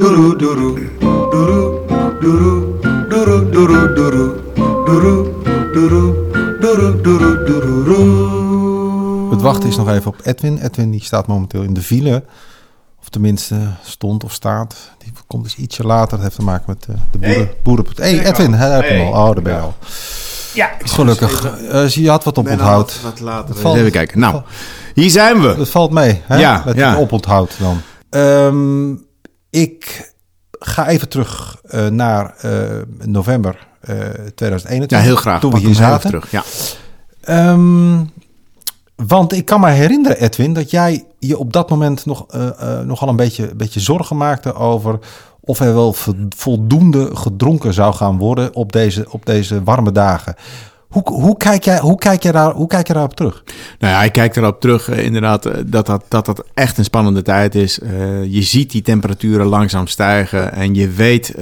Doeroe, doeroe, doeroe, doeroe, doeroe, doeroe, doeroe, doeroe, doeroe, doeroe, doeroe, doeroe. Het wachten is nog even op Edwin. Edwin die staat momenteel in de file. Of tenminste stond of staat. Die komt dus ietsje later. Dat heeft te maken met eh, de boeren. Hey. boeren hey, Edwin, hij heb hem al. Oh, daar ben je al. Ja, Gelukkig. Eh, zie je had wat op ben onthoud. al wat later. Valt- Even kijken. Nou, hier zijn we. Dat valt mee. Hè? Ja, met ja. oponthoud dan. Ehm, ik ga even terug eh, naar eh, november eh 2021. Ja, heel graag. Toen we hier zaten. terug. Ja. Ehm, want ik kan me herinneren, Edwin, dat jij je op dat moment nog, eh, eh, nogal een beetje, beetje zorgen maakte over of er wel vo- voldoende gedronken zou gaan worden op deze, op deze warme dagen. Hoe, hoe, kijk jij, hoe, kijk jij daar, hoe kijk je daarop terug? Nou ja, ik kijk erop terug eh, inderdaad eh, dat dat, dat dat echt een spannende tijd is. Eh, je ziet die temperaturen langzaam stijgen en je weet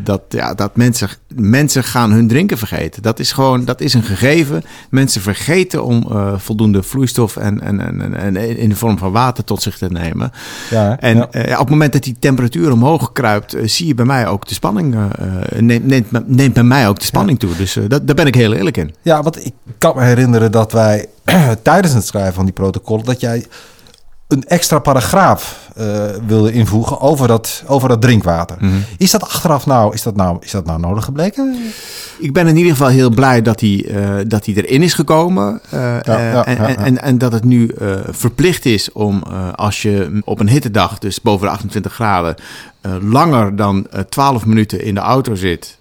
dat, ja, dat mensen, mensen gaan hun drinken vergeten. Dat is gewoon, dat is een gegeven. Mensen vergeten om eh, voldoende vloeistof en, en, en, en, in de vorm van water tot zich te nemen. Ja? En Ja. eh, op het moment dat die temperatuur omhoog kruipt, eh, zie je bij mij ook de spanning, neemt, neemt, neemt bij mij ook de spanning toe. Dus dat, daar ben ik heel eerlijk in. Ja, want ik kan me herinneren dat wij tijdens het schrijven van die protocollen... dat jij een extra paragraaf eh, wilde invoegen over dat, over dat drinkwater. Mhm. Is dat achteraf nou, is dat nou, is dat nou nodig gebleken? Ik ben in ieder geval heel blij dat hij, eh, dat hij erin is gekomen. eh, ja, en, ja. En, en dat het nu verplicht is om als je op een hittedag, dus boven de 28 graden, langer dan eh 12 minuten in de auto zit.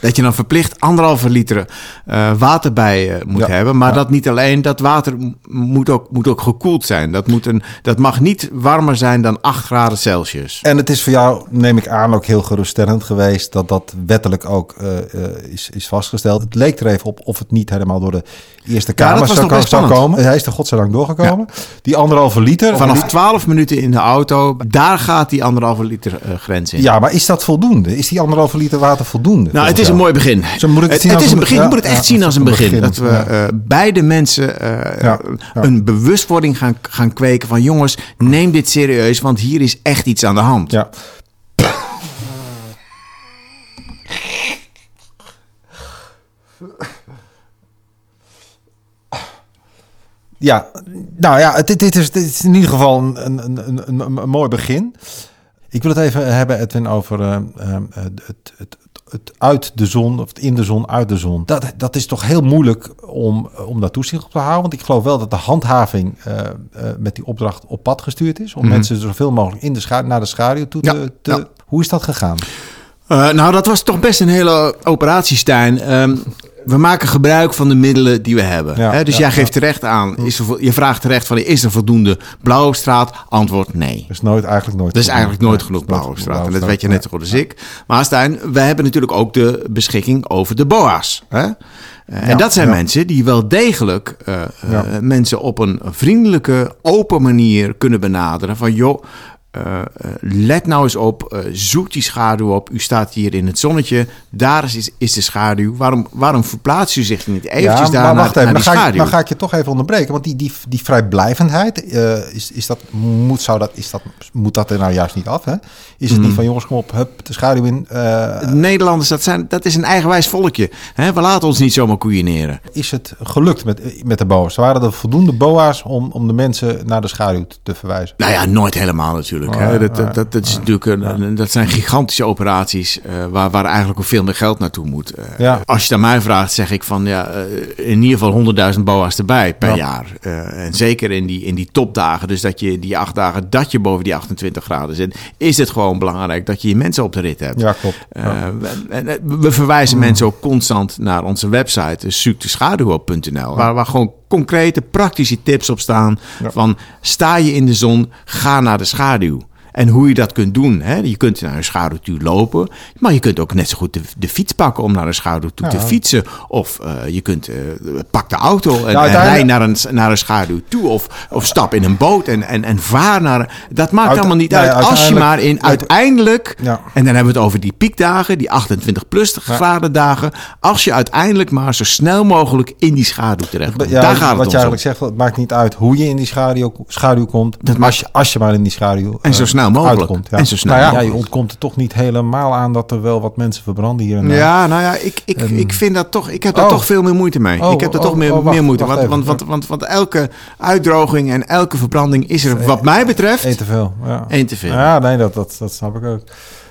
Dat je dan verplicht anderhalve liter eh, water bij eh, moet Ja, hebben. Maar ja. dat niet alleen, dat water moet ook, moet ook gekoeld zijn. Dat, moet een, dat mag niet warmer zijn dan 8 graden Celsius. En het is voor jou, neem ik aan, ook heel geruststellend geweest dat dat wettelijk ook eh, is, is vastgesteld. Het leek er even op of het niet helemaal door de Eerste Kamer zou, zou komen. Hij is er godzijdank doorgekomen. Die anderhalve liter. Vanaf 12 minuten in de auto, daar gaat die anderhalve liter grens in. Ja, maar is dat voldoende? Is die anderhalve liter water voldoende? Nou, het volgens is een mooi begin. Zo moet ik het het zien het als is een begin. ja, je moet het echt ja, zien als een begin. begin, Dat we eh, beide mensen eh, Ja, ja. een bewustwording gaan, gaan kweken van... jongens, neem dit serieus, want hier is echt iets aan de hand. Ja. Ja, nou ja, dit, dit, is, dit is in ieder geval een, een, een, een, mooi begin. Ik wil het even hebben, Edwin, over eh, het, het, het, uit de zon, of in de zon, uit de zon. Dat, dat is toch heel moeilijk om, om daar toezicht op te houden. Want ik geloof wel dat de handhaving eh, eh, met die opdracht op pad gestuurd is. Om Mhm. mensen zoveel mogelijk in de naar de schaduw toe te... Ja, te- ja. Hoe is dat gegaan? Eh, nou, dat was toch best een hele operatie, Stijn. Ehm, we maken gebruik van de middelen die we hebben. Ja, hè? Dus ja, jij geeft terecht aan, is er, vo- je vraagt terecht van, is er voldoende blauwe straat? Antwoord nee. Dat is nooit, eigenlijk nooit Er is eigenlijk nooit genoeg dat is blauwe straat. En dat weet je net zo goed als ik. Maar Stijn, we hebben natuurlijk ook de beschikking over de BOA's. Hè? Eh, en dat zijn ja. mensen die wel degelijk eh, eh, mensen op een vriendelijke, open manier kunnen benaderen. Van joh, eh, eh, let nou eens op, eh, zoek die schaduw op. U staat hier in het zonnetje, daar is, is de schaduw. Waarom, waarom verplaatst u zich niet eventjes Ja, daar maar wacht naar even, dan ga, ik, dan ga ik je toch even onderbreken. Want die, die, die vrijblijvendheid, is, is dat, moet, zou dat, is dat, moet dat er nou juist niet af? Hè? Is het niet van jongens, kom op, hup, de schaduw in. De Nederlanders, dat, zijn, dat is een eigenwijs volkje. Hè? We laten ons niet zomaar koeieneren. is het gelukt met, met de boa's? Waren er voldoende boa's om, om de mensen naar de schaduw te verwijzen? Nou ja, nooit helemaal natuurlijk. Oh, hè. Dat, dat, dat, dat is natuurlijk een, een- dat zijn gigantische operaties eh, waar, waar eigenlijk ook veel meer geld naartoe moet. Eh, Ja. Als je aan mij vraagt, zeg ik van ja, eh, in ieder geval 100.000 boa's erbij per Ja. jaar. En zeker in die, in die topdagen, dus dat je die acht dagen dat je boven die 28 graden zit, is het gewoon belangrijk dat je je mensen op de rit hebt. Ja, klopt. Ja. we, en, we- we verwijzen mensen ook constant naar onze website, dus zoekdeschaduw.nl, waar, waar gewoon concrete, praktische tips op staan. Ja. Van sta je in de zon, ga naar de schaduw. En hoe je dat kunt doen. Hè? Je kunt naar een schaduw toe lopen. Maar je kunt ook net zo goed de, de fiets pakken om naar een schaduw toe te fietsen. Of eh, je kunt, eh, pak de auto en, uiteindelijk- rij naar een, naar een schaduw toe. Of, of stap in een boot en, en, en vaar naar... Dat maakt allemaal niet uit. Als je maar in uiteindelijk... Ja. En dan hebben we het over die piekdagen, die 28 plus graden dagen. Als je uiteindelijk maar zo snel mogelijk in die schaduw terecht komt. Ja, Daar gaat het wat je eigenlijk zegt, het maakt niet uit hoe je in die schaduw, schaduw komt. Dat als, je, als je maar in die schaduw En zo eh, snel mogelijk. uitkomt. Ja. En zo snel nou ja, mogelijk. je ontkomt er toch niet helemaal aan dat er wel wat mensen verbranden hier en daar. Ja, nou ja, ik, ik, En- ik vind dat toch. Ik heb daar Oh. toch veel meer moeite mee. Oh, ik heb er oh, toch meer, wacht, meer moeite. wacht Want, want, want, want, want elke uitdroging en elke verbranding is er, wat mij betreft, Eén te veel. Ja. één te veel. Ja, nee, dat, dat, dat snap ik ook.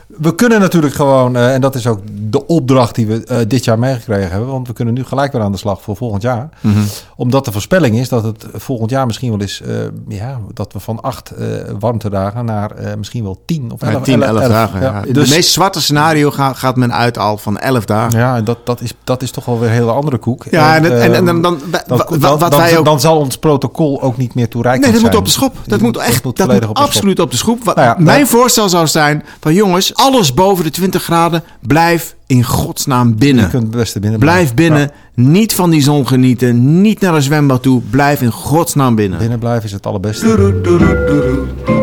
We kunnen natuurlijk gewoon, eh, en dat is ook de opdracht die we eh, dit jaar meegekregen hebben, want we kunnen nu gelijk weer aan de slag voor volgend jaar. Mhm. Omdat de voorspelling is dat het volgend jaar misschien wel is, eh, ja, dat we van acht eh warmtedagen naar eh, misschien wel tien of Ja, elf, 10, 11 elf. dagen. Ja. Dus, het meest zwarte scenario gaat, gaat men uit al van 11 dagen. ja, dat, dat, is, dat is toch wel weer een hele andere koek. Ja, en, En, en, en, ehm, dan, dan, dan, wat, dan, wat dan- wij ook dan zal ons protocol ook niet meer toereikend Nee, dat zijn. moet op de schop. Dat moet echt, dat volledig moet op de schop. absoluut op de schop. Wat Nou mijn dat- voorstel zou zijn van jongens, alles boven de 20 graden, blijf in godsnaam binnen. Je kunt het beste binnen Blijf blijven. binnen, niet van die zon genieten, niet naar een zwembad toe. Blijf in godsnaam binnen. Binnen blijven is het allerbeste. Doeroe, doeroe, doeroe.